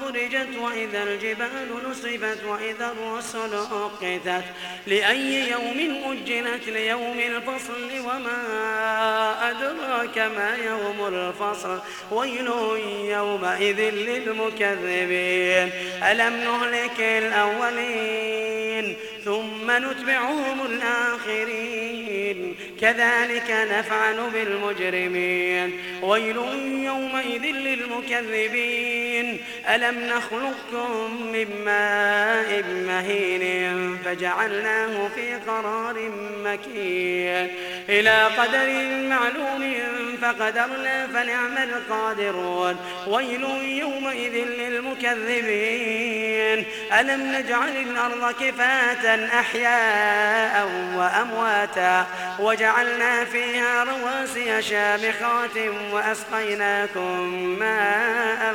فرجت وإذا الجبال نصفت وإذا الرسل أقتت لأي يوم أجلت ليوم الفصل وما أدراك ما يوم الفصل ويل يومئذ للمكذبين. ألم نهلك الأولين ثم نتبعهم الآخرين؟ كذلك نفعل بالمجرمين. ويل يومئذ للمكذبين. ألم نخلقكم من ماء مهين فجعلناه في قرار مكين إلى قدر معلوم فقدرنا فنعم القادرون ويل يومئذ للمكذبين. ألم نجعل الأرض كفاة أحياء وأمواتا وجعلنا فيها رواسي شامخات وأسقيناكم ماء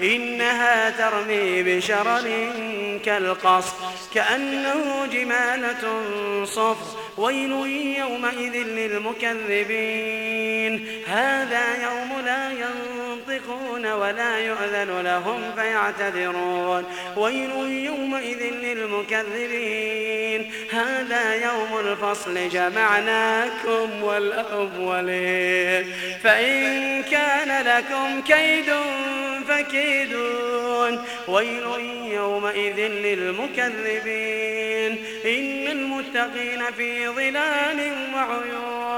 إنها ترمي بشرر كالقصر كأنه جمالة صفر ويل يومئذ للمكذبين. هذا يوم لا ينطقون ولا يؤذن لهم فيعتذرون. ويل يومئذ للمكذبين. هذا يوم الفصل جمعناكم والأولين. فإن كان لكم كيد فكيدون. ويل يومئذ للمكذبين. إن المتقين في ظلال وعيون.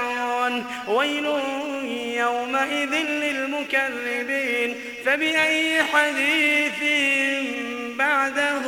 يركعون ويل يومئذ للمكذبين. فبأي حديث بعده